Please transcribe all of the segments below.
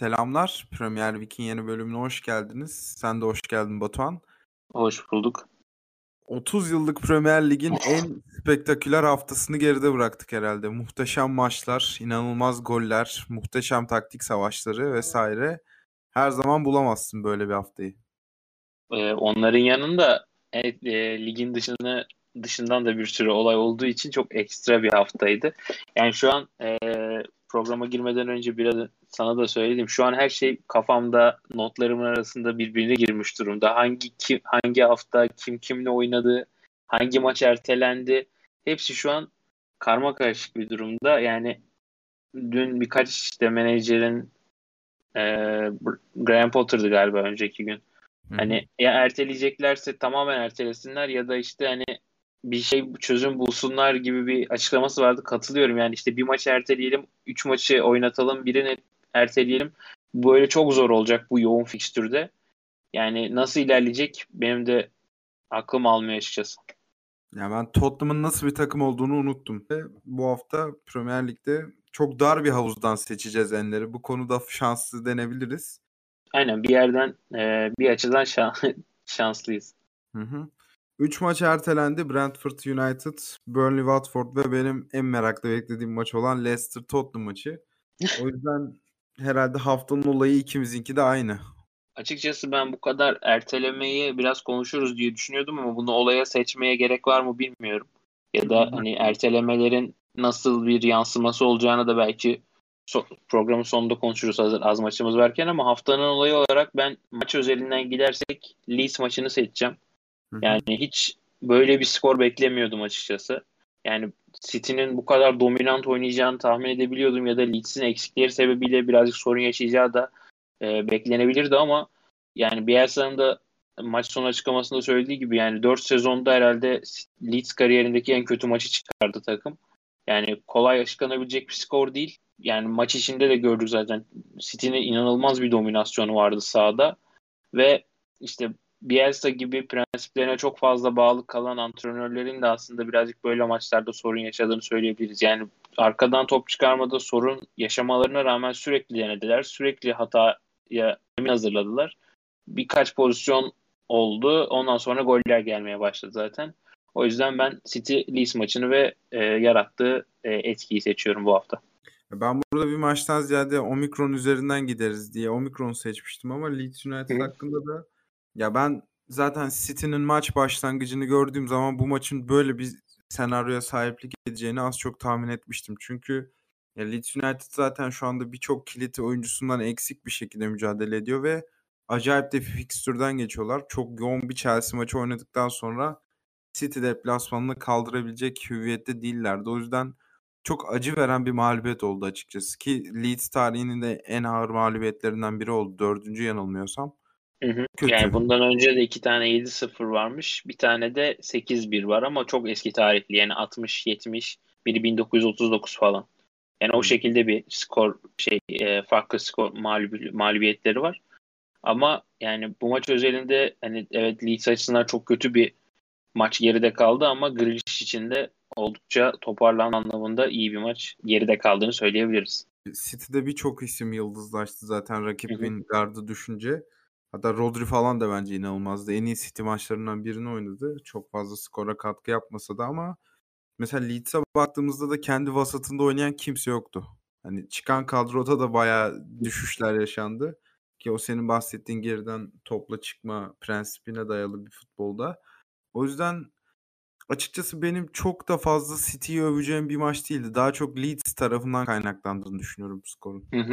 Selamlar. Premier Lig'in yeni bölümüne hoş geldiniz. Sen de hoş geldin Batuhan. Hoş bulduk. 30 yıllık Premier Lig'in en spektaküler haftasını geride bıraktık herhalde. Muhteşem maçlar, inanılmaz goller, muhteşem taktik savaşları vesaire. Her zaman bulamazsın böyle bir haftayı. Ee, onların yanında evet, e, ligin dışını dışından da bir sürü olay olduğu için çok ekstra bir haftaydı. Yani şu an e, programa girmeden önce biraz sana da söyledim. Şu an her şey kafamda notlarımın arasında birbirine girmiş durumda. Hangi kim, hangi hafta kim kimle oynadı, hangi maç ertelendi. Hepsi şu an karma karışık bir durumda. Yani dün birkaç işte menajerin e, Graham Potter'dı galiba önceki gün. Hani ya erteleyeceklerse tamamen ertelesinler ya da işte hani bir şey çözüm bulsunlar gibi bir açıklaması vardı. Katılıyorum. Yani işte bir maçı erteleyelim, üç maçı oynatalım, birini erteleyelim. Böyle çok zor olacak bu yoğun fikstürde. Yani nasıl ilerleyecek benim de aklım almıyor açıkçası. Ya ben Tottenham'ın nasıl bir takım olduğunu unuttum. Bu hafta Premier Lig'de çok dar bir havuzdan seçeceğiz enleri. Bu konuda şanslı denebiliriz. Aynen bir yerden e, bir açıdan şan, şanslıyız. Hı hı. 3 maç ertelendi. Brentford United, Burnley Watford ve benim en meraklı beklediğim maç olan Leicester Tottenham maçı. O yüzden herhalde haftanın olayı ikimizinki de aynı. Açıkçası ben bu kadar ertelemeyi biraz konuşuruz diye düşünüyordum ama bunu olaya seçmeye gerek var mı bilmiyorum. Ya da hani ertelemelerin nasıl bir yansıması olacağını da belki so- programın sonunda konuşuruz hazır az maçımız varken ama haftanın olayı olarak ben maç özelinden gidersek Leeds maçını seçeceğim. Yani hiç böyle bir skor beklemiyordum açıkçası. Yani City'nin bu kadar dominant oynayacağını tahmin edebiliyordum ya da Leeds'in eksikleri sebebiyle birazcık sorun yaşayacağı da e, beklenebilirdi ama yani Bielsa'nın da maç sonu açıklamasında söylediği gibi yani 4 sezonda herhalde Leeds kariyerindeki en kötü maçı çıkardı takım. Yani kolay açıklanabilecek bir skor değil. Yani maç içinde de gördük zaten. City'nin inanılmaz bir dominasyonu vardı sahada. Ve işte Bielsa gibi prensiplerine çok fazla bağlı kalan antrenörlerin de aslında birazcık böyle maçlarda sorun yaşadığını söyleyebiliriz. Yani arkadan top çıkarmada sorun yaşamalarına rağmen sürekli denediler. Sürekli hataya emin hazırladılar. Birkaç pozisyon oldu. Ondan sonra goller gelmeye başladı zaten. O yüzden ben City Leeds maçını ve e, yarattığı e, etkiyi seçiyorum bu hafta. Ben burada bir maçtan ziyade Omikron üzerinden gideriz diye Omikron seçmiştim ama Leeds United Hı. hakkında da ya ben zaten City'nin maç başlangıcını gördüğüm zaman bu maçın böyle bir senaryoya sahiplik edeceğini az çok tahmin etmiştim. Çünkü ya Leeds United zaten şu anda birçok kilit oyuncusundan eksik bir şekilde mücadele ediyor ve acayip de fikstürden geçiyorlar. Çok yoğun bir Chelsea maçı oynadıktan sonra City deplasmanını kaldırabilecek hüviyette değillerdi. O yüzden çok acı veren bir mağlubiyet oldu açıkçası ki Leeds tarihinin de en ağır mağlubiyetlerinden biri oldu. Dördüncü yanılmıyorsam. Hı hı. Kötü. Yani bundan önce de iki tane 7-0 varmış. Bir tane de 8-1 var ama çok eski tarihli. Yani 60-70, biri 1939 falan. Yani o şekilde bir skor şey e, farklı skor mağlubi, mağlubiyetleri var. Ama yani bu maç özelinde hani evet Leeds açısından çok kötü bir maç geride kaldı ama Grealish için de oldukça toparlan anlamında iyi bir maç geride kaldığını söyleyebiliriz. City'de birçok isim yıldızlaştı zaten rakibin gardı düşünce. Hatta Rodri falan da bence inanılmazdı. En iyi City maçlarından birini oynadı. Çok fazla skora katkı yapmasa da ama mesela Leeds'e baktığımızda da kendi vasatında oynayan kimse yoktu. Hani çıkan kadroda da bayağı düşüşler yaşandı. Ki o senin bahsettiğin geriden topla çıkma prensibine dayalı bir futbolda. O yüzden açıkçası benim çok da fazla City'yi öveceğim bir maç değildi. Daha çok Leeds tarafından kaynaklandığını düşünüyorum skorun. Hı hı.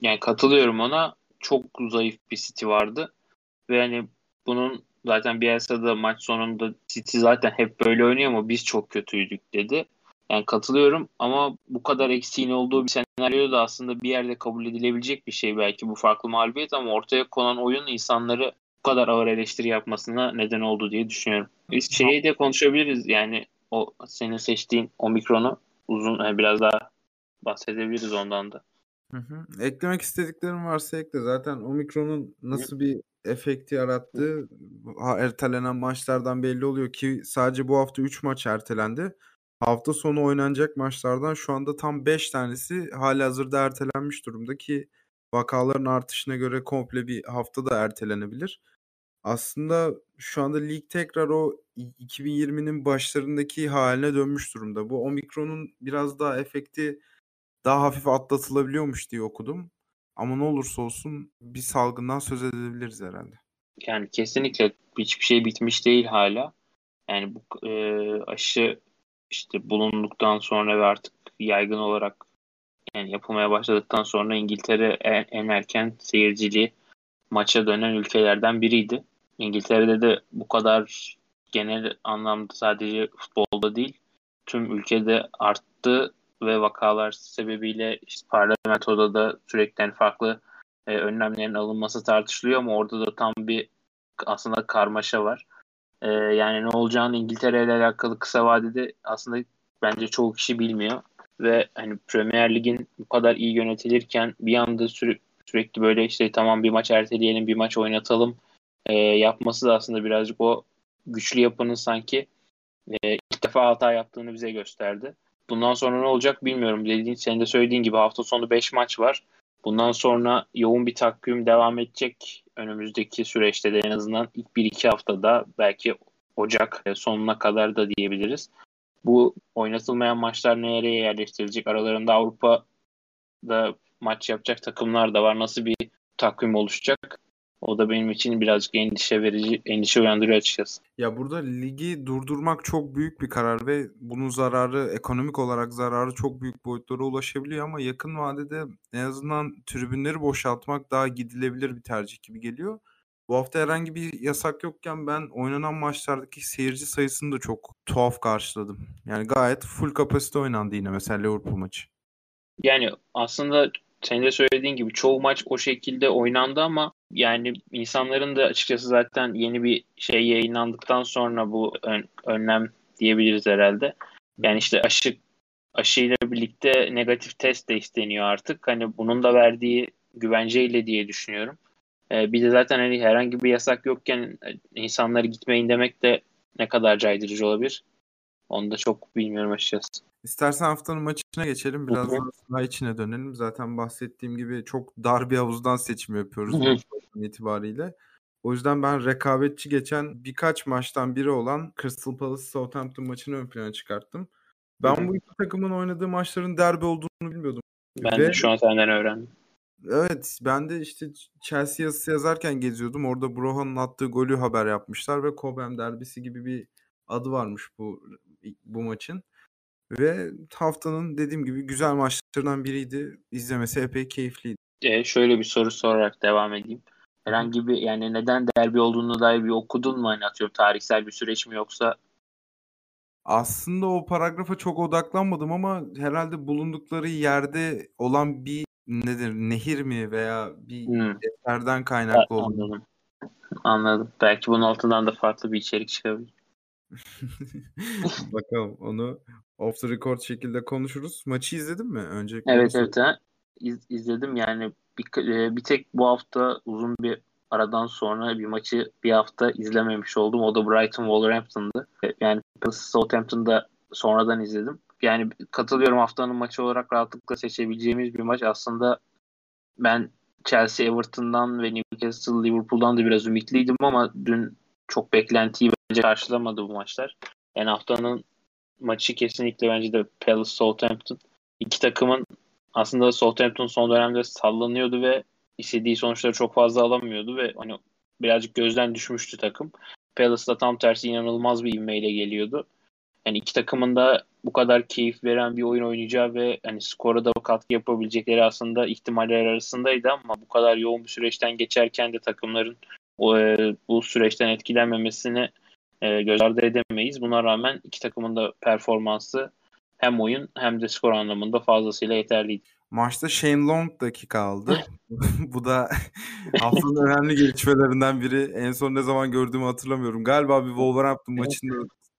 Yani katılıyorum ona çok zayıf bir City vardı. Ve hani bunun zaten Bielsa'da maç sonunda City zaten hep böyle oynuyor ama biz çok kötüydük dedi. Yani katılıyorum ama bu kadar eksiğin olduğu bir senaryoda da aslında bir yerde kabul edilebilecek bir şey belki bu farklı mağlubiyet ama ortaya konan oyun insanları bu kadar ağır eleştiri yapmasına neden oldu diye düşünüyorum. Biz şeyi de konuşabiliriz yani o senin seçtiğin omikronu uzun biraz daha bahsedebiliriz ondan da. Hı hı. Eklemek istediklerim varsa ekle. Zaten Omikron'un nasıl bir efekti yarattığı ertelenen maçlardan belli oluyor ki sadece bu hafta 3 maç ertelendi. Hafta sonu oynanacak maçlardan şu anda tam 5 tanesi hali hazırda ertelenmiş durumda ki vakaların artışına göre komple bir hafta da ertelenebilir. Aslında şu anda lig tekrar o 2020'nin başlarındaki haline dönmüş durumda. Bu omikronun biraz daha efekti daha hafif atlatılabiliyormuş diye okudum. Ama ne olursa olsun bir salgından söz edebiliriz herhalde. Yani kesinlikle hiçbir şey bitmiş değil hala. Yani bu e, aşı işte bulunduktan sonra ve artık yaygın olarak yani yapılmaya başladıktan sonra İngiltere en, en erken seyircili maça dönen ülkelerden biriydi. İngiltere'de de bu kadar genel anlamda sadece futbolda değil tüm ülkede arttı ve vakalar sebebiyle işte parlamentoda da sürekli farklı e, önlemlerin alınması tartışılıyor ama orada da tam bir aslında karmaşa var. E, yani ne olacağını İngiltere ile alakalı kısa vadede aslında bence çoğu kişi bilmiyor ve hani Premier Lig'in bu kadar iyi yönetilirken bir anda süre, sürekli böyle işte tamam bir maç erteleyelim bir maç oynatalım e, yapması da aslında birazcık o güçlü yapının sanki e, ilk defa hata yaptığını bize gösterdi. Bundan sonra ne olacak bilmiyorum. Dediğin, senin de söylediğin gibi hafta sonu 5 maç var. Bundan sonra yoğun bir takvim devam edecek önümüzdeki süreçte de en azından ilk 1-2 haftada belki Ocak sonuna kadar da diyebiliriz. Bu oynatılmayan maçlar nereye yerleştirilecek? Aralarında Avrupa'da maç yapacak takımlar da var. Nasıl bir takvim oluşacak? O da benim için birazcık endişe verici, endişe uyandırıyor açıkçası. Ya burada ligi durdurmak çok büyük bir karar ve bunun zararı ekonomik olarak zararı çok büyük boyutlara ulaşabiliyor ama yakın vadede en azından tribünleri boşaltmak daha gidilebilir bir tercih gibi geliyor. Bu hafta herhangi bir yasak yokken ben oynanan maçlardaki seyirci sayısını da çok tuhaf karşıladım. Yani gayet full kapasite oynandı yine mesela Liverpool maçı. Yani aslında senin de söylediğin gibi çoğu maç o şekilde oynandı ama yani insanların da açıkçası zaten yeni bir şey yayınlandıktan sonra bu ön, önlem diyebiliriz herhalde. Yani işte aşı aşıyla birlikte negatif test de isteniyor artık. Hani bunun da verdiği güvenceyle diye düşünüyorum. Ee, bir de zaten hani herhangi bir yasak yokken insanları gitmeyin demek de ne kadar caydırıcı olabilir. Onu da çok bilmiyorum açıkçası. İstersen haftanın maçına geçelim. Biraz daha içine dönelim. Zaten bahsettiğim gibi çok dar bir havuzdan seçim yapıyoruz itibariyle. O yüzden ben rekabetçi geçen birkaç maçtan biri olan Crystal Palace Southampton maçını ön plana çıkarttım. Ben bu iki takımın oynadığı maçların derbi olduğunu bilmiyordum. Ben Ve, de şu an senden öğrendim. Evet ben de işte Chelsea yazısı yazarken geziyordum. Orada Brohan'ın attığı golü haber yapmışlar ve Cobham derbisi gibi bir adı varmış bu bu maçın. Ve haftanın dediğim gibi güzel maçlarından biriydi. İzlemesi epey keyifliydi. E, şöyle bir soru sorarak devam edeyim. Herhangi bir yani neden derbi olduğunu dair bir okudun mu? Hani atıyorum tarihsel bir süreç mi yoksa? Aslında o paragrafa çok odaklanmadım ama herhalde bulundukları yerde olan bir nedir nehir mi veya bir hmm. eserden kaynaklı evet, Anladım. Anladım. Belki bunun altından da farklı bir içerik çıkabilir. Bakalım onu off the record şekilde konuşuruz. Maçı izledin mi? Öncelikle evet evet ha. İz, izledim yani bir, e, bir tek bu hafta uzun bir aradan sonra bir maçı bir hafta izlememiş oldum. O da Brighton Wolverhampton'dı. E, yani Southampton'da sonradan izledim. Yani katılıyorum haftanın maçı olarak rahatlıkla seçebileceğimiz bir maç. Aslında ben Chelsea Everton'dan ve Newcastle Liverpool'dan da biraz ümitliydim ama dün çok beklentiyi bence karşılamadı bu maçlar. Yani haftanın maçı kesinlikle bence de Palace Southampton. İki takımın aslında Southampton son dönemde sallanıyordu ve istediği sonuçları çok fazla alamıyordu ve hani birazcık gözden düşmüştü takım. Palace da tam tersi inanılmaz bir ivmeyle geliyordu. Yani iki takımın da bu kadar keyif veren bir oyun oynayacağı ve hani skora da katkı yapabilecekleri aslında ihtimaller arasındaydı ama bu kadar yoğun bir süreçten geçerken de takımların o, e, bu süreçten etkilenmemesini e, göz ardı edemeyiz. Buna rağmen iki takımın da performansı hem oyun hem de skor anlamında fazlasıyla yeterliydi. Maçta Shane Long dakika aldı. Bu da haftanın önemli gelişmelerinden biri. En son ne zaman gördüğümü hatırlamıyorum. Galiba bir Wolverhampton maçında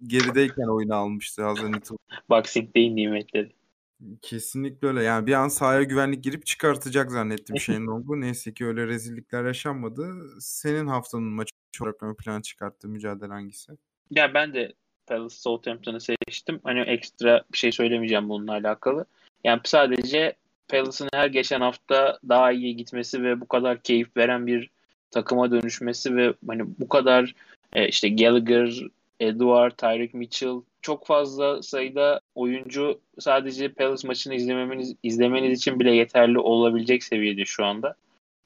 gerideyken oyunu almıştı Little. Boxing Day nimetleri. Kesinlikle öyle. Yani bir an sahaya güvenlik girip çıkartacak zannettim Shane Long'u. Neyse ki öyle rezillikler yaşanmadı. Senin haftanın maçı olarak ön plan çıkarttığı mücadele hangisi? Ya ben de Palace Southampton'ı seçtim. Hani ekstra bir şey söylemeyeceğim bununla alakalı. Yani sadece Palace'ın her geçen hafta daha iyi gitmesi ve bu kadar keyif veren bir takıma dönüşmesi ve hani bu kadar e, işte Gallagher, Edward, Tyreek Mitchell çok fazla sayıda oyuncu sadece Palace maçını izlemeniz, izlemeniz için bile yeterli olabilecek seviyede şu anda.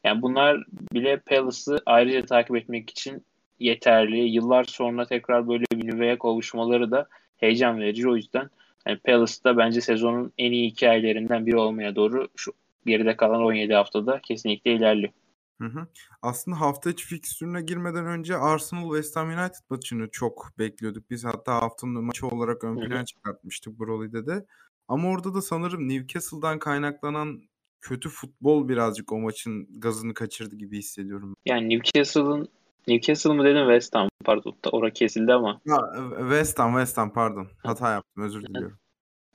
Yani bunlar bile Palace'ı ayrıca takip etmek için yeterli. Yıllar sonra tekrar böyle bir nüveye kavuşmaları da heyecan verici. O yüzden yani Palace'da bence sezonun en iyi hikayelerinden biri olmaya doğru şu geride kalan 17 haftada kesinlikle ilerliyor. Hı hı. Aslında hafta içi fikstürüne girmeden önce Arsenal West Ham United maçını çok bekliyorduk. Biz hatta haftanın maçı olarak ön plana çıkartmıştık Broly'de de. Ama orada da sanırım Newcastle'dan kaynaklanan kötü futbol birazcık o maçın gazını kaçırdı gibi hissediyorum. Yani Newcastle'ın Newcastle mı dedim West Ham pardon. Orada kesildi ama. Ha, West Ham West Ham pardon. Hata yaptım özür diliyorum.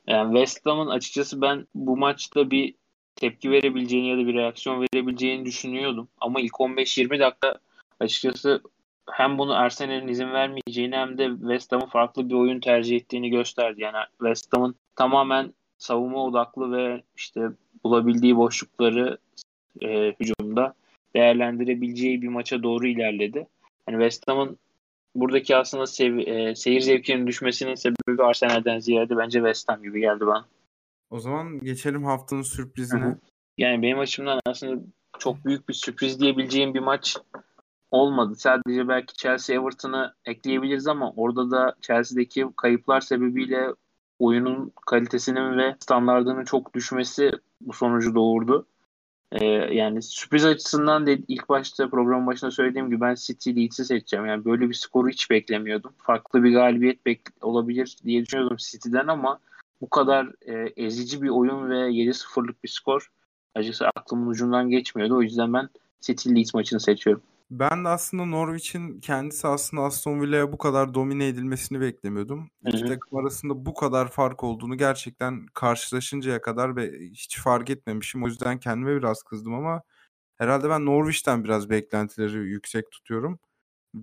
Yani West Ham'ın açıkçası ben bu maçta bir tepki verebileceğini ya da bir reaksiyon verebileceğini düşünüyordum. Ama ilk 15-20 dakika açıkçası hem bunu Arsenal'in izin vermeyeceğini hem de West Ham'ın farklı bir oyun tercih ettiğini gösterdi. Yani West Ham'ın tamamen savunma odaklı ve işte bulabildiği boşlukları e, hücumda değerlendirebileceği bir maça doğru ilerledi. Yani West Ham'ın buradaki aslında sev, e, seyir zevkinin düşmesinin sebebi Arsenal'den ziyade bence West Ham gibi geldi bana. O zaman geçelim haftanın sürprizine. Yani benim açımdan aslında çok büyük bir sürpriz diyebileceğim bir maç olmadı. Sadece belki Chelsea Everton'ı ekleyebiliriz ama orada da Chelsea'deki kayıplar sebebiyle oyunun kalitesinin ve standartının çok düşmesi bu sonucu doğurdu. Ee, yani sürpriz açısından de ilk başta program başında söylediğim gibi ben City Leeds'i seçeceğim. Yani böyle bir skoru hiç beklemiyordum. Farklı bir galibiyet bek- olabilir diye düşünüyordum City'den ama bu kadar e, ezici bir oyun ve 7-0'lık bir skor açıkçası aklımın ucundan geçmiyordu. O yüzden ben City Leeds maçını seçiyorum. Ben de aslında Norwich'in kendisi aslında Aston Villa'ya bu kadar domine edilmesini beklemiyordum. Hı İki takım arasında bu kadar fark olduğunu gerçekten karşılaşıncaya kadar ve hiç fark etmemişim. O yüzden kendime biraz kızdım ama herhalde ben Norwich'ten biraz beklentileri yüksek tutuyorum.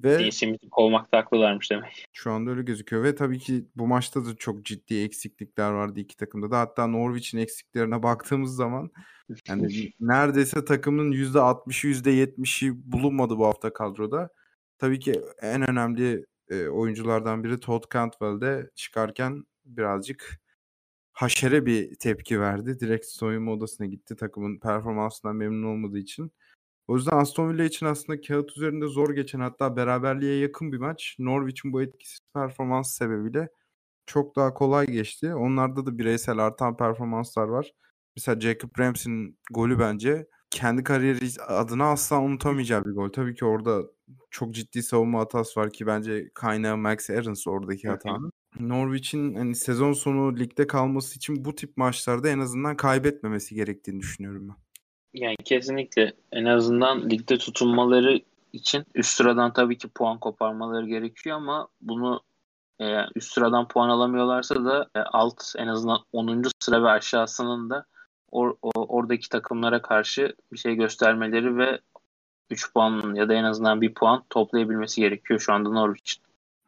Ve Dean kovmakta haklılarmış demek. Şu anda öyle gözüküyor ve tabii ki bu maçta da çok ciddi eksiklikler vardı iki takımda da. Hatta Norwich'in eksiklerine baktığımız zaman yani neredeyse takımın %60'ı %70'i bulunmadı bu hafta kadroda. Tabii ki en önemli e, oyunculardan biri Todd Cantwell de çıkarken birazcık haşere bir tepki verdi. Direkt soyunma odasına gitti takımın performansından memnun olmadığı için. O yüzden Aston Villa için aslında kağıt üzerinde zor geçen hatta beraberliğe yakın bir maç. Norwich'in bu etkisiz performans sebebiyle çok daha kolay geçti. Onlarda da bireysel artan performanslar var. Mesela Jacob Ramsey'nin golü bence kendi kariyeri adına asla unutamayacağı bir gol. Tabii ki orada çok ciddi savunma hatası var ki bence kaynağı Max Aarons oradaki hatanın. Norwich'in hani sezon sonu ligde kalması için bu tip maçlarda en azından kaybetmemesi gerektiğini düşünüyorum ben. Yani kesinlikle en azından ligde tutunmaları için üst sıradan tabii ki puan koparmaları gerekiyor ama bunu e, üst sıradan puan alamıyorlarsa da e, alt en azından 10. sıra ve aşağısının da or, o, oradaki takımlara karşı bir şey göstermeleri ve 3 puan ya da en azından 1 puan toplayabilmesi gerekiyor şu anda Norwich.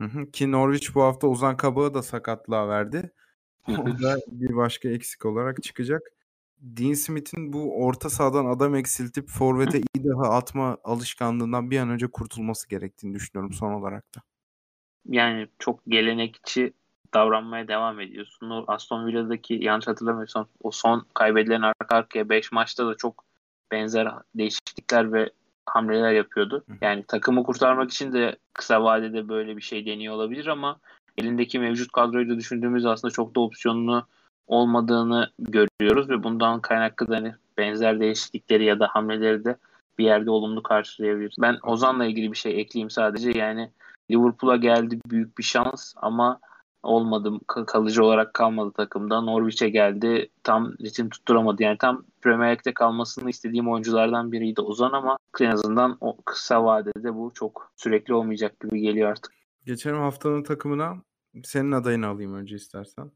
Hı hı. Ki Norwich bu hafta Ozan Kabak'ı da sakatlığa verdi. o da bir başka eksik olarak çıkacak. Dean Smith'in bu orta sahadan adam eksiltip forvete iyi daha atma alışkanlığından bir an önce kurtulması gerektiğini düşünüyorum son olarak da. Yani çok gelenekçi davranmaya devam ediyorsun. O Aston Villa'daki yanlış hatırlamıyorsam o son kaybedilen arka arkaya 5 maçta da çok benzer değişiklikler ve hamleler yapıyordu. Yani takımı kurtarmak için de kısa vadede böyle bir şey deniyor olabilir ama elindeki mevcut kadroyu da düşündüğümüz aslında çok da opsiyonunu olmadığını görüyoruz ve bundan kaynaklı da hani benzer değişiklikleri ya da hamleleri de bir yerde olumlu karşılayabiliriz. Ben Ozan'la ilgili bir şey ekleyeyim sadece. Yani Liverpool'a geldi büyük bir şans ama olmadı. Kalıcı olarak kalmadı takımda. Norwich'e geldi. Tam ritim tutturamadı. Yani tam Premier League'de kalmasını istediğim oyunculardan biriydi Ozan ama en azından o kısa vadede bu çok sürekli olmayacak gibi geliyor artık. Geçelim haftanın takımına. Senin adayını alayım önce istersen.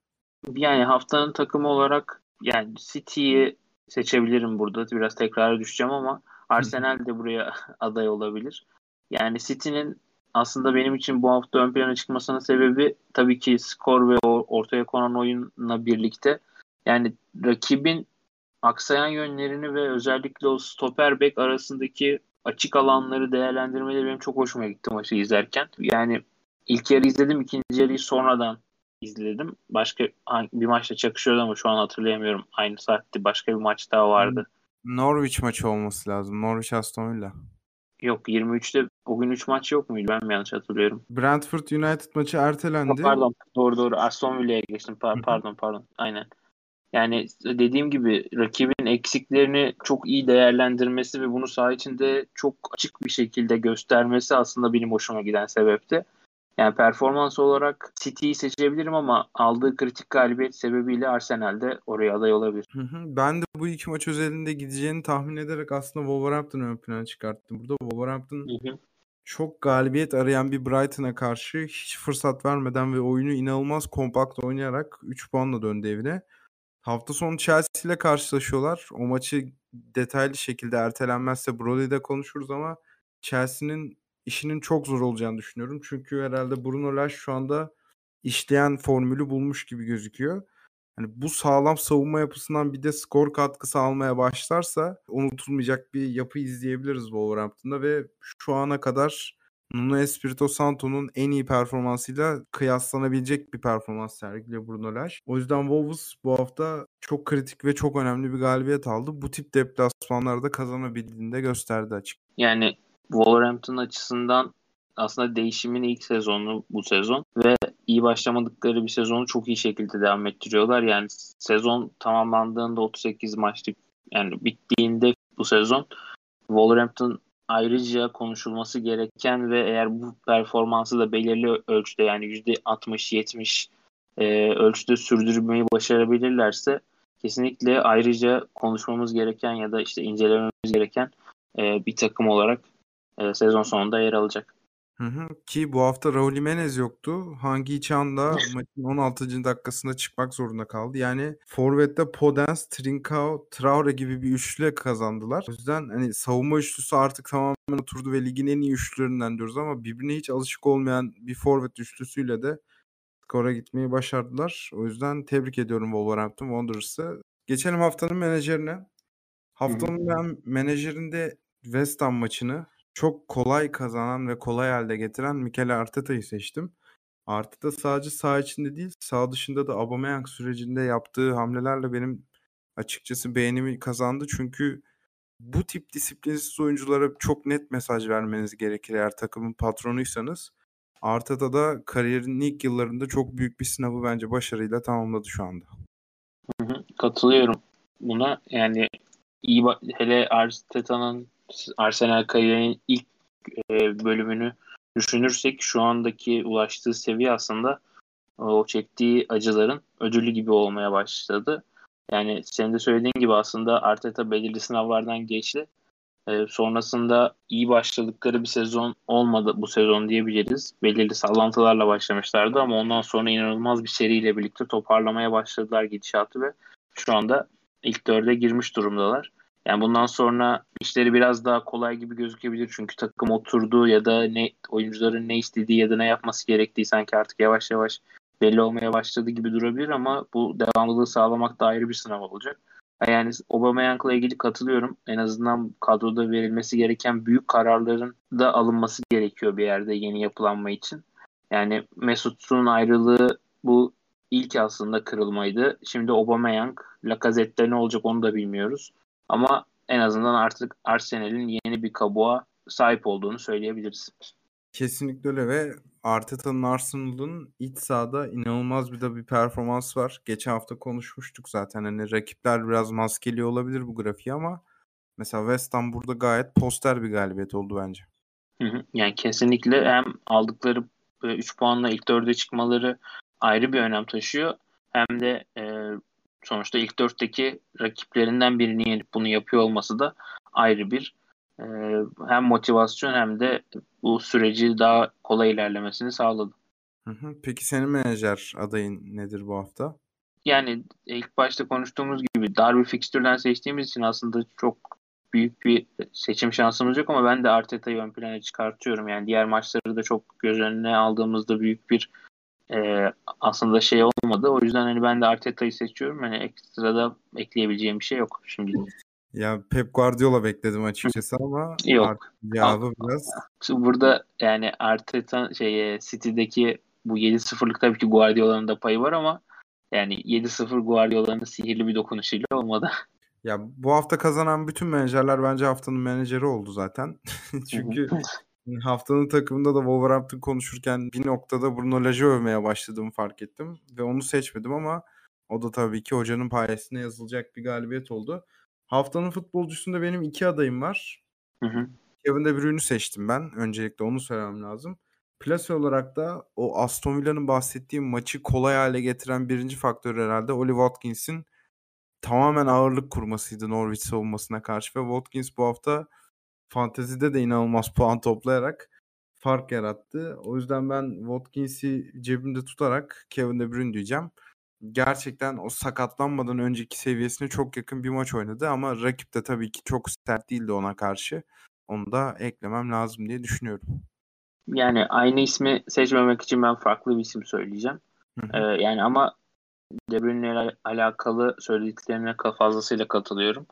Yani haftanın takımı olarak yani City'yi seçebilirim burada. Biraz tekrara düşeceğim ama Arsenal de buraya aday olabilir. Yani City'nin aslında benim için bu hafta ön plana çıkmasının sebebi tabii ki skor ve ortaya konan oyunla birlikte yani rakibin aksayan yönlerini ve özellikle o stoper bek arasındaki açık alanları değerlendirmeleri benim çok hoşuma gitti maçı izlerken. Yani ilk yarı izledim, ikinci yarıyı sonradan izledim. Başka bir maçla çakışıyordu ama şu an hatırlayamıyorum. Aynı saatte başka bir maç daha vardı. Norwich maçı olması lazım. Norwich Aston Villa. Yok 23'te bugün 3 maç yok muydu? Ben mi yanlış hatırlıyorum? Brentford United maçı ertelendi. Pardon doğru doğru Aston Villa'ya geçtim. Pa- pardon pardon aynen. Yani dediğim gibi rakibin eksiklerini çok iyi değerlendirmesi ve bunu saha içinde çok açık bir şekilde göstermesi aslında benim hoşuma giden sebepti. Yani performans olarak City'yi seçebilirim ama aldığı kritik galibiyet sebebiyle Arsenal'de oraya aday olabilir. Hı hı. Ben de bu iki maç özelinde gideceğini tahmin ederek aslında Wolverhampton'ı ön plana çıkarttım. Burada Wolverhampton hı hı. çok galibiyet arayan bir Brighton'a karşı hiç fırsat vermeden ve oyunu inanılmaz kompakt oynayarak 3 puanla döndü evine. Hafta sonu Chelsea ile karşılaşıyorlar. O maçı detaylı şekilde ertelenmezse Broly'de konuşuruz ama Chelsea'nin işinin çok zor olacağını düşünüyorum. Çünkü herhalde Bruno Lage şu anda işleyen formülü bulmuş gibi gözüküyor. Hani bu sağlam savunma yapısından bir de skor katkısı almaya başlarsa unutulmayacak bir yapı izleyebiliriz Wolverhampton'da ve şu ana kadar Nuno Espirito Santo'nun en iyi performansıyla kıyaslanabilecek bir performans sergiliyor Bruno Lage. O yüzden Wolves bu hafta çok kritik ve çok önemli bir galibiyet aldı. Bu tip deplasmanlarda kazanabildiğini de gösterdi açık. Yani Wolverhampton açısından aslında değişimin ilk sezonu bu sezon ve iyi başlamadıkları bir sezonu çok iyi şekilde devam ettiriyorlar. Yani sezon tamamlandığında 38 maçlık yani bittiğinde bu sezon Wolverhampton ayrıca konuşulması gereken ve eğer bu performansı da belirli ölçüde yani %60-70 e, ölçüde sürdürmeyi başarabilirlerse kesinlikle ayrıca konuşmamız gereken ya da işte incelememiz gereken e, bir takım olarak e, sezon sonunda yer alacak. Hı hı. Ki bu hafta Raul Jimenez yoktu. Hangi Chan da maçın 16. dakikasında çıkmak zorunda kaldı. Yani Forvet'te Podence, Trincao, Traore gibi bir üçlü kazandılar. O yüzden hani savunma üçlüsü artık tamamen oturdu ve ligin en iyi üçlülerinden diyoruz ama birbirine hiç alışık olmayan bir forvet üçlüsüyle de skora gitmeyi başardılar. O yüzden tebrik ediyorum Wolverhampton Wanderers'ı. Geçelim haftanın menajerine. Haftanın ben menajerinde West Ham maçını çok kolay kazanan ve kolay halde getiren Mikel Arteta'yı seçtim. Arteta sadece saha içinde değil, saha dışında da Aubameyang sürecinde yaptığı hamlelerle benim açıkçası beğenimi kazandı. Çünkü bu tip disiplinsiz oyunculara çok net mesaj vermeniz gerekir eğer takımın patronuysanız. Arteta da kariyerinin ilk yıllarında çok büyük bir sınavı bence başarıyla tamamladı şu anda. Katılıyorum buna. Yani iyi hele Arteta'nın Arsenal kariyerinin ilk e, bölümünü düşünürsek şu andaki ulaştığı seviye aslında o çektiği acıların ödülü gibi olmaya başladı. Yani senin de söylediğin gibi aslında Arteta belirli sınavlardan geçti. E, sonrasında iyi başladıkları bir sezon olmadı bu sezon diyebiliriz. Belirli sallantılarla başlamışlardı ama ondan sonra inanılmaz bir seriyle birlikte toparlamaya başladılar gidişatı ve şu anda ilk dörde girmiş durumdalar. Yani bundan sonra işleri biraz daha kolay gibi gözükebilir çünkü takım oturdu ya da ne oyuncuların ne istediği ya da ne yapması gerektiği sanki artık yavaş yavaş belli olmaya başladı gibi durabilir ama bu devamlılığı sağlamak da ayrı bir sınav olacak. Yani Aubameyang'la ilgili katılıyorum. En azından kadroda verilmesi gereken büyük kararların da alınması gerekiyor bir yerde yeni yapılanma için. Yani Mesut'un ayrılığı bu ilk aslında kırılmaydı. Şimdi Aubameyang, Lacazette'de ne olacak onu da bilmiyoruz. Ama en azından artık Arsenal'in yeni bir kabuğa sahip olduğunu söyleyebiliriz. Kesinlikle öyle ve Arteta'nın Arsenal'ın iç sahada inanılmaz bir de bir performans var. Geçen hafta konuşmuştuk zaten hani rakipler biraz maskeli olabilir bu grafiği ama mesela West Ham burada gayet poster bir galibiyet oldu bence. Hı hı. Yani kesinlikle hem aldıkları 3 puanla ilk dörde çıkmaları ayrı bir önem taşıyor. Hem de e, sonuçta ilk dörtteki rakiplerinden birini yenip bunu yapıyor olması da ayrı bir e, hem motivasyon hem de bu süreci daha kolay ilerlemesini sağladı. Peki senin menajer adayın nedir bu hafta? Yani ilk başta konuştuğumuz gibi dar bir fikstürden seçtiğimiz için aslında çok büyük bir seçim şansımız yok ama ben de Arteta'yı ön plana çıkartıyorum. Yani diğer maçları da çok göz önüne aldığımızda büyük bir e, aslında şey olmadı. O yüzden hani ben de Arteta'yı seçiyorum. Hani ekstrada ekleyebileceğim bir şey yok şimdi. Ya Pep Guardiola bekledim açıkçası ama yok. cevabı biraz. Burada yani Arteta şey City'deki bu 7-0'lık tabii ki Guardiola'nın da payı var ama yani 7-0 Guardiola'nın sihirli bir dokunuşuyla olmadı. Ya bu hafta kazanan bütün menajerler bence haftanın menajeri oldu zaten. Çünkü haftanın takımında da Wolverhampton konuşurken bir noktada Bruno Lage övmeye başladığımı fark ettim. Ve onu seçmedim ama o da tabii ki hocanın payesine yazılacak bir galibiyet oldu. Haftanın futbolcusunda benim iki adayım var. Hı hı. Kevin De Bruyne'ü seçtim ben. Öncelikle onu söylemem lazım. Plase olarak da o Aston Villa'nın bahsettiğim maçı kolay hale getiren birinci faktör herhalde Oli Watkins'in tamamen ağırlık kurmasıydı Norwich savunmasına karşı ve Watkins bu hafta fantezide de inanılmaz puan toplayarak fark yarattı. O yüzden ben Watkins'i cebimde tutarak Kevin De Bruyne diyeceğim. Gerçekten o sakatlanmadan önceki seviyesine çok yakın bir maç oynadı ama rakip de tabii ki çok sert değildi ona karşı. Onu da eklemem lazım diye düşünüyorum. Yani aynı ismi seçmemek için ben farklı bir isim söyleyeceğim. Ee, yani ama De Bruyne alakalı söylediklerine fazlasıyla katılıyorum.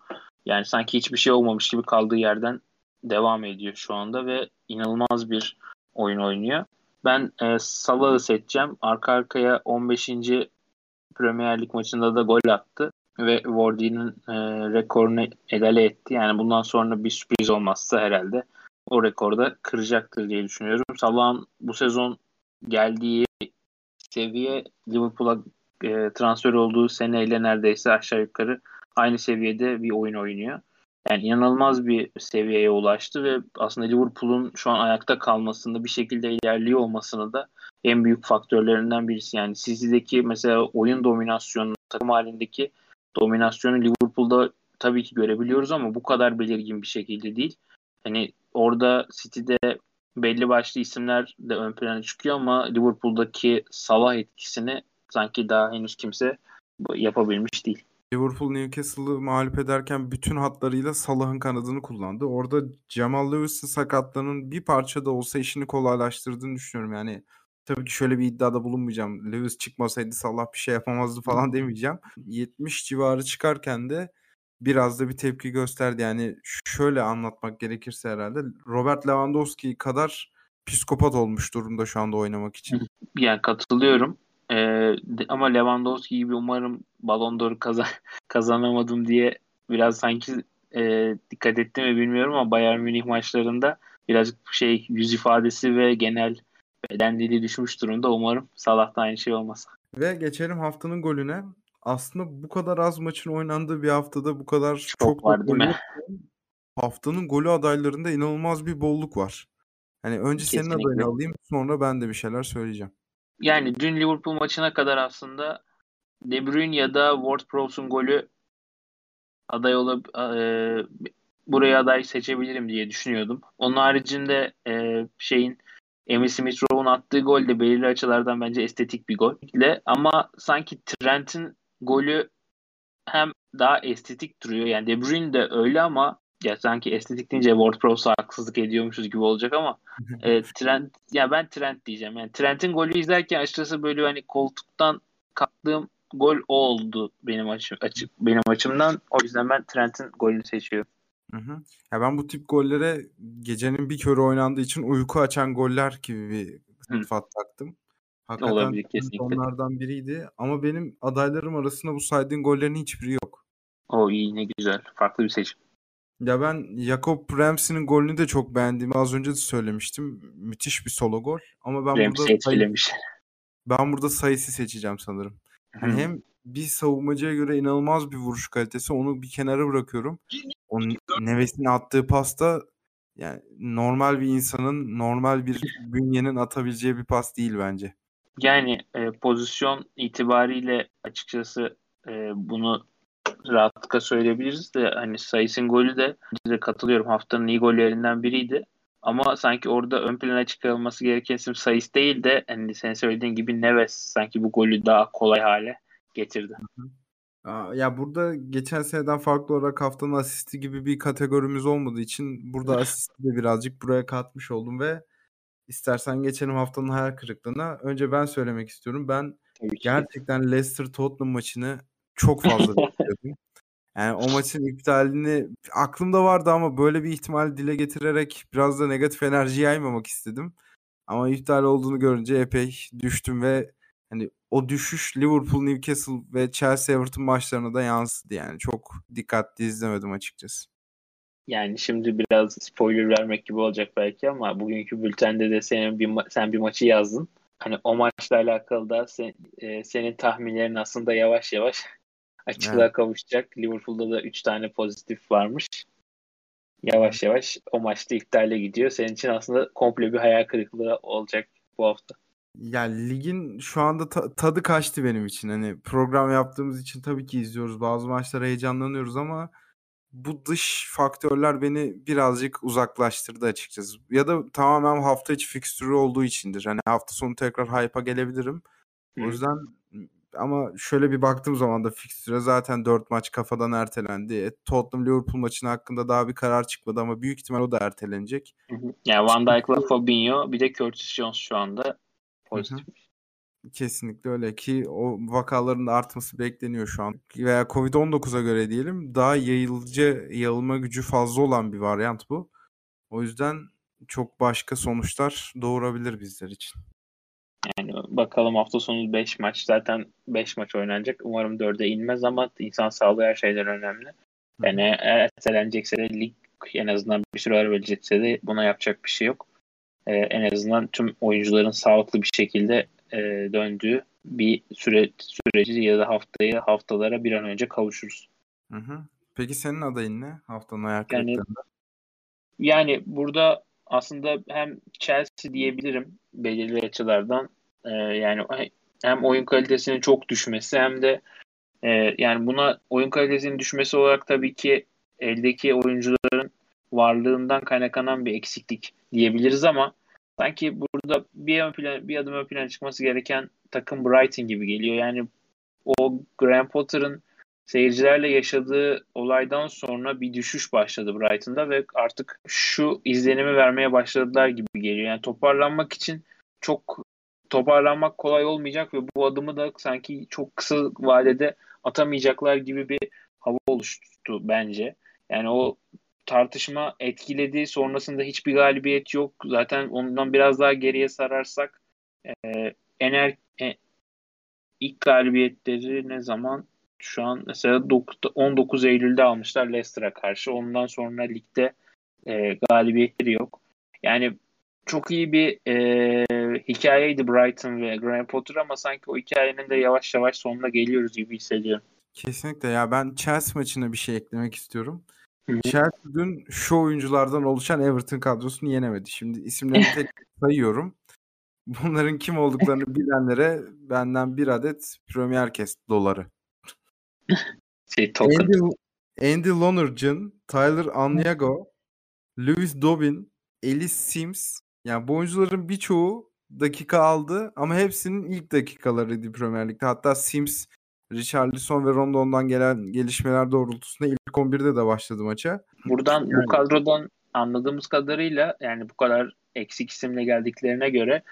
Yani sanki hiçbir şey olmamış gibi kaldığı yerden devam ediyor şu anda ve inanılmaz bir oyun oynuyor. Ben e, Salah'ı seçeceğim. Arka arkaya 15. Premier Lig maçında da gol attı ve Wardy'nin e, rekorunu egale etti. Yani bundan sonra bir sürpriz olmazsa herhalde o rekorda kıracaktır diye düşünüyorum. Salah'ın bu sezon geldiği seviye Liverpool'a e, transfer olduğu seneyle neredeyse aşağı yukarı aynı seviyede bir oyun oynuyor. Yani inanılmaz bir seviyeye ulaştı ve aslında Liverpool'un şu an ayakta kalmasında bir şekilde ilerliyor olmasını da en büyük faktörlerinden birisi. Yani City'deki mesela oyun dominasyonu, takım halindeki dominasyonu Liverpool'da tabii ki görebiliyoruz ama bu kadar belirgin bir şekilde değil. Hani orada City'de belli başlı isimler de ön plana çıkıyor ama Liverpool'daki Salah etkisini sanki daha henüz kimse yapabilmiş değil. Liverpool Newcastle'ı mağlup ederken bütün hatlarıyla Salah'ın kanadını kullandı. Orada Jamal Lewis'in sakatlığının bir parça da olsa işini kolaylaştırdığını düşünüyorum. Yani tabii ki şöyle bir iddiada bulunmayacağım. Lewis çıkmasaydı Salah bir şey yapamazdı falan demeyeceğim. 70 civarı çıkarken de biraz da bir tepki gösterdi. Yani şöyle anlatmak gerekirse herhalde Robert Lewandowski kadar psikopat olmuş durumda şu anda oynamak için. Yani katılıyorum. Ee, ama Lewandowski gibi umarım Ballon d'Or kazan kazanamadım diye biraz sanki e, dikkat etti mi bilmiyorum ama Bayern Münih maçlarında birazcık şey yüz ifadesi ve genel beden dili düşmüş durumda. Umarım Salah'ta aynı şey olmaz. Ve geçelim haftanın golüne. Aslında bu kadar az maçın oynandığı bir haftada bu kadar çok, çok var değil mi? Haftanın golü adaylarında inanılmaz bir bolluk var. Hani önce Kesinlikle. senin adayını alayım sonra ben de bir şeyler söyleyeceğim. Yani dün Liverpool maçına kadar aslında De Bruyne ya da Ward-Prowse'un golü aday olup e, buraya aday seçebilirim diye düşünüyordum. Onun haricinde e, şeyin Emil Smith Rowe'un attığı gol de belirli açılardan bence estetik bir gol. Ama sanki Trent'in golü hem daha estetik duruyor. Yani De Bruyne de öyle ama ya sanki estetik deyince WordPress'a haksızlık ediyormuşuz gibi olacak ama e, Trent ya ben Trent diyeceğim. Yani Trent'in golü izlerken açıkçası böyle hani koltuktan kalktığım gol o oldu benim açım, açı, benim açımdan. O yüzden ben Trent'in golünü seçiyorum. Hı hı. Ya ben bu tip gollere gecenin bir körü oynandığı için uyku açan goller gibi bir sıfat taktım. Hakikaten Olabilir kesinlikle. Onlardan biriydi. Ama benim adaylarım arasında bu saydığın gollerin hiçbiri yok. O iyi ne güzel. Farklı bir seçim. Ya ben Jakob Ramsey'nin golünü de çok beğendiğimi az önce de söylemiştim. Müthiş bir solo gol. Ama ben Ramsey burada etkilemiş. ben burada sayısı seçeceğim sanırım. Yani hem bir savunmacıya göre inanılmaz bir vuruş kalitesi. Onu bir kenara bırakıyorum. O Neves'in attığı pasta yani normal bir insanın, normal bir bünyenin atabileceği bir pas değil bence. Yani e, pozisyon itibariyle açıkçası e, bunu rahatlıkla söyleyebiliriz de hani sayısın golü de de katılıyorum haftanın iyi gollerinden biriydi. Ama sanki orada ön plana çıkarılması gereken isim sayıs değil de hani sen söylediğin gibi Neves sanki bu golü daha kolay hale getirdi. Ya burada geçen seneden farklı olarak haftanın asisti gibi bir kategorimiz olmadığı için burada asisti de birazcık buraya katmış oldum ve İstersen geçelim haftanın hayal kırıklığına. Önce ben söylemek istiyorum. Ben gerçekten Leicester Tottenham maçını çok fazla bekliyordum. Yani o maçın iptalini aklımda vardı ama böyle bir ihtimal dile getirerek biraz da negatif enerji yaymamak istedim. Ama iptal olduğunu görünce epey düştüm ve hani o düşüş Liverpool, Newcastle ve Chelsea Everton maçlarına da yansıdı yani. Çok dikkatli izlemedim açıkçası. Yani şimdi biraz spoiler vermek gibi olacak belki ama bugünkü bültende de senin bir sen bir maçı yazdın. Hani o maçla alakalı da sen, e, senin tahminlerin aslında yavaş yavaş açıklığa evet. kavuşacak. Liverpool'da da 3 tane pozitif varmış. Yavaş yavaş o maçta iptale gidiyor. Senin için aslında komple bir hayal kırıklığı olacak bu hafta. Ya ligin şu anda ta- tadı kaçtı benim için. Hani program yaptığımız için tabii ki izliyoruz. Bazı maçlara heyecanlanıyoruz ama bu dış faktörler beni birazcık uzaklaştırdı açıkçası. Ya da tamamen hafta içi fikstürü olduğu içindir. Hani hafta sonu tekrar hype'a gelebilirim. O yüzden ama şöyle bir baktığım zaman da fikstüre zaten 4 maç kafadan ertelendi. E, Tottenham Liverpool maçının hakkında daha bir karar çıkmadı ama büyük ihtimal o da ertelenecek. Yani Van Dijk'la Fabinho bir de Curtis Jones şu anda pozitif. Kesinlikle öyle ki o vakaların da artması bekleniyor şu an. Veya Covid-19'a göre diyelim daha yayılıcı, yayılma gücü fazla olan bir varyant bu. O yüzden çok başka sonuçlar doğurabilir bizler için. Yani bakalım hafta sonu 5 maç zaten 5 maç oynanacak. Umarım 4'e inmez ama insan sağlığı her şeyden önemli. Yani ertelenecekse de lig en azından bir süre ara verecekse de buna yapacak bir şey yok. Ee, en azından tüm oyuncuların sağlıklı bir şekilde e, döndüğü bir süre süreci ya da haftaya haftalara bir an önce kavuşuruz. Hı hı. Peki senin adayın ne haftanın ayak yani, yani burada aslında hem Chelsea diyebilirim belirli açılardan. Ee, yani hem oyun kalitesinin çok düşmesi hem de e, yani buna oyun kalitesinin düşmesi olarak tabii ki eldeki oyuncuların varlığından kaynaklanan bir eksiklik diyebiliriz ama sanki burada bir, ön plan, bir adım ön plana çıkması gereken takım Brighton gibi geliyor. Yani o Graham Potter'ın seyircilerle yaşadığı olaydan sonra bir düşüş başladı Brighton'da ve artık şu izlenimi vermeye başladılar gibi geliyor. Yani toparlanmak için çok toparlanmak kolay olmayacak ve bu adımı da sanki çok kısa vadede atamayacaklar gibi bir hava oluştu bence. Yani o tartışma etkiledi. Sonrasında hiçbir galibiyet yok. Zaten ondan biraz daha geriye sararsak e, ener e, ilk galibiyetleri ne zaman? Şu an mesela 19 Eylül'de almışlar Leicester'a karşı. Ondan sonra ligde e, galibiyetleri yok. Yani çok iyi bir e, hikayeydi Brighton ve Graham Potter ama sanki o hikayenin de yavaş yavaş sonuna geliyoruz gibi hissediyorum. Kesinlikle ya ben Chelsea maçına bir şey eklemek istiyorum. Chelsea dün şu oyunculardan oluşan Everton kadrosunu yenemedi. Şimdi isimlerini tek sayıyorum. Bunların kim olduklarını bilenlere benden bir adet Premier Kes doları. Şey, token. Andy, Andy Lonergan, Tyler Aniago, Lewis Dobbin, Ellis Sims. Yani bu oyuncuların birçoğu dakika aldı ama hepsinin ilk dakikalarıydı Premier Lig'de. Hatta Sims Richarlison ve Rondon'dan gelen gelişmeler doğrultusunda ilk 11'de de başladı maça. Buradan yani. bu kadrodan anladığımız kadarıyla yani bu kadar eksik isimle geldiklerine göre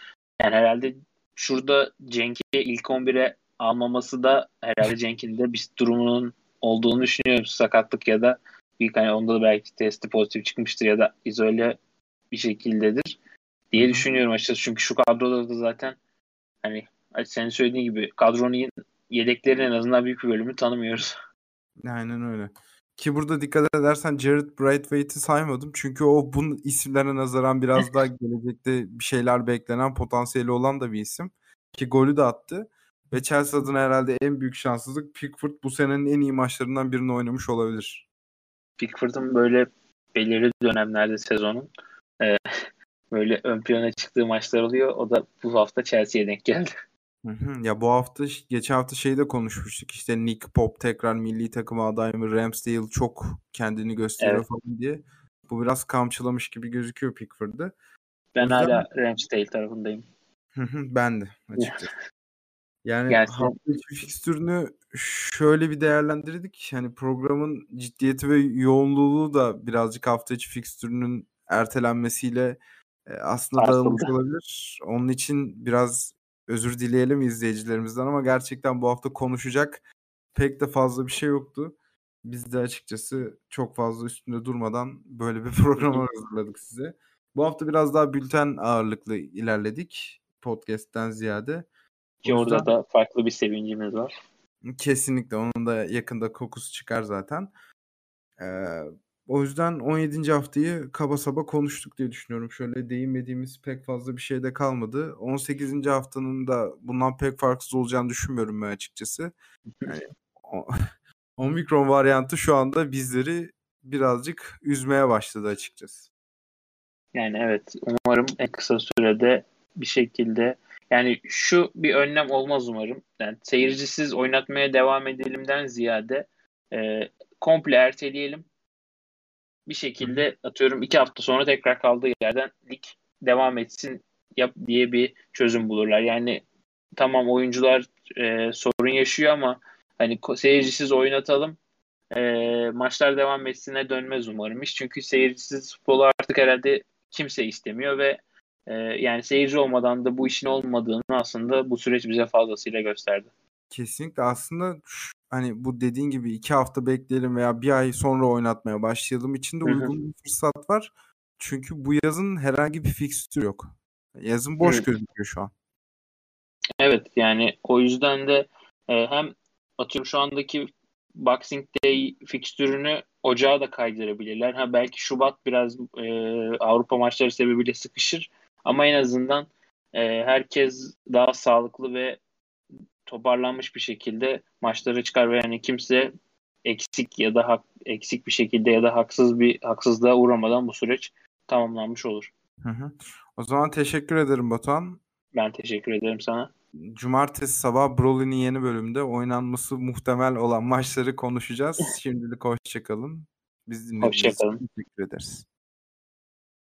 yani herhalde şurada Cenk'i ilk 11'e almaması da herhalde Cenk'in de bir durumunun olduğunu düşünüyorum. Sakatlık ya da bir hani onda da belki testi pozitif çıkmıştır ya da izole bir şekildedir diye düşünüyorum açıkçası. Çünkü şu kadroda da zaten hani senin söylediğin gibi kadronun yedeklerin en azından büyük bir bölümünü tanımıyoruz. Aynen öyle. Ki burada dikkat edersen Jared Brightwaite'i saymadım. Çünkü o bu isimlerine nazaran biraz daha gelecekte bir şeyler beklenen potansiyeli olan da bir isim. Ki golü de attı. Ve Chelsea adına herhalde en büyük şanssızlık Pickford bu senenin en iyi maçlarından birini oynamış olabilir. Pickford'un böyle belirli dönemlerde sezonun e, böyle ön plana çıktığı maçlar oluyor. O da bu hafta Chelsea'ye denk geldi. Hı hı. Ya bu hafta geçen hafta şeyde konuşmuştuk işte Nick Pop tekrar milli takıma aday mı Ramsdale çok kendini gösteriyor evet. falan diye. Bu biraz kamçılamış gibi gözüküyor Pickford'da. Ben yüzden... hala Ramsdale tarafındayım. ben de açıkçası. Yani hafta içi fikstürünü şöyle bir değerlendirdik. Hani programın ciddiyeti ve yoğunluğu da birazcık hafta içi fikstürünün ertelenmesiyle Eee, aslında dağılmış olabilir. Onun için biraz özür dileyelim izleyicilerimizden ama gerçekten bu hafta konuşacak pek de fazla bir şey yoktu. Biz de açıkçası çok fazla üstünde durmadan böyle bir program hazırladık size. Bu hafta biraz daha bülten ağırlıklı ilerledik podcast'ten ziyade. Ki o orada da farklı bir sevincimiz var. Kesinlikle. Onun da yakında kokusu çıkar zaten. Ee, o yüzden 17. haftayı kaba saba konuştuk diye düşünüyorum. Şöyle değinmediğimiz pek fazla bir şey de kalmadı. 18. haftanın da bundan pek farksız olacağını düşünmüyorum ben açıkçası. Yani, o, Omikron varyantı şu anda bizleri birazcık üzmeye başladı açıkçası. Yani evet umarım en kısa sürede bir şekilde yani şu bir önlem olmaz umarım. Yani seyircisiz oynatmaya devam edelimden ziyade e, komple erteleyelim. Bir şekilde atıyorum iki hafta sonra tekrar kaldığı yerden lig devam etsin yap diye bir çözüm bulurlar. Yani tamam oyuncular e, sorun yaşıyor ama hani seyircisiz oynatalım e, maçlar devam etsine dönmez umarım iş. Çünkü seyircisiz futbolu artık herhalde kimse istemiyor ve e, yani seyirci olmadan da bu işin olmadığını aslında bu süreç bize fazlasıyla gösterdi. Kesinlikle aslında hani bu dediğin gibi iki hafta bekleyelim veya bir ay sonra oynatmaya başlayalım için de uygun bir fırsat var. Çünkü bu yazın herhangi bir fikstür yok. Yazın boş evet. gözüküyor şu an. Evet yani o yüzden de e, hem atıyorum şu andaki Boxing Day fikstürünü ocağa da kaydırabilirler. Ha belki Şubat biraz e, Avrupa maçları sebebiyle sıkışır ama en azından e, herkes daha sağlıklı ve toparlanmış bir şekilde maçlara çıkar ve yani kimse eksik ya da hak, eksik bir şekilde ya da haksız bir haksızlığa uğramadan bu süreç tamamlanmış olur. Hı hı. O zaman teşekkür ederim Batuhan. Ben teşekkür ederim sana. Cumartesi sabah Broly'nin yeni bölümünde oynanması muhtemel olan maçları konuşacağız. Şimdilik hoşçakalın. Biz dinlediğiniz için teşekkür ederiz.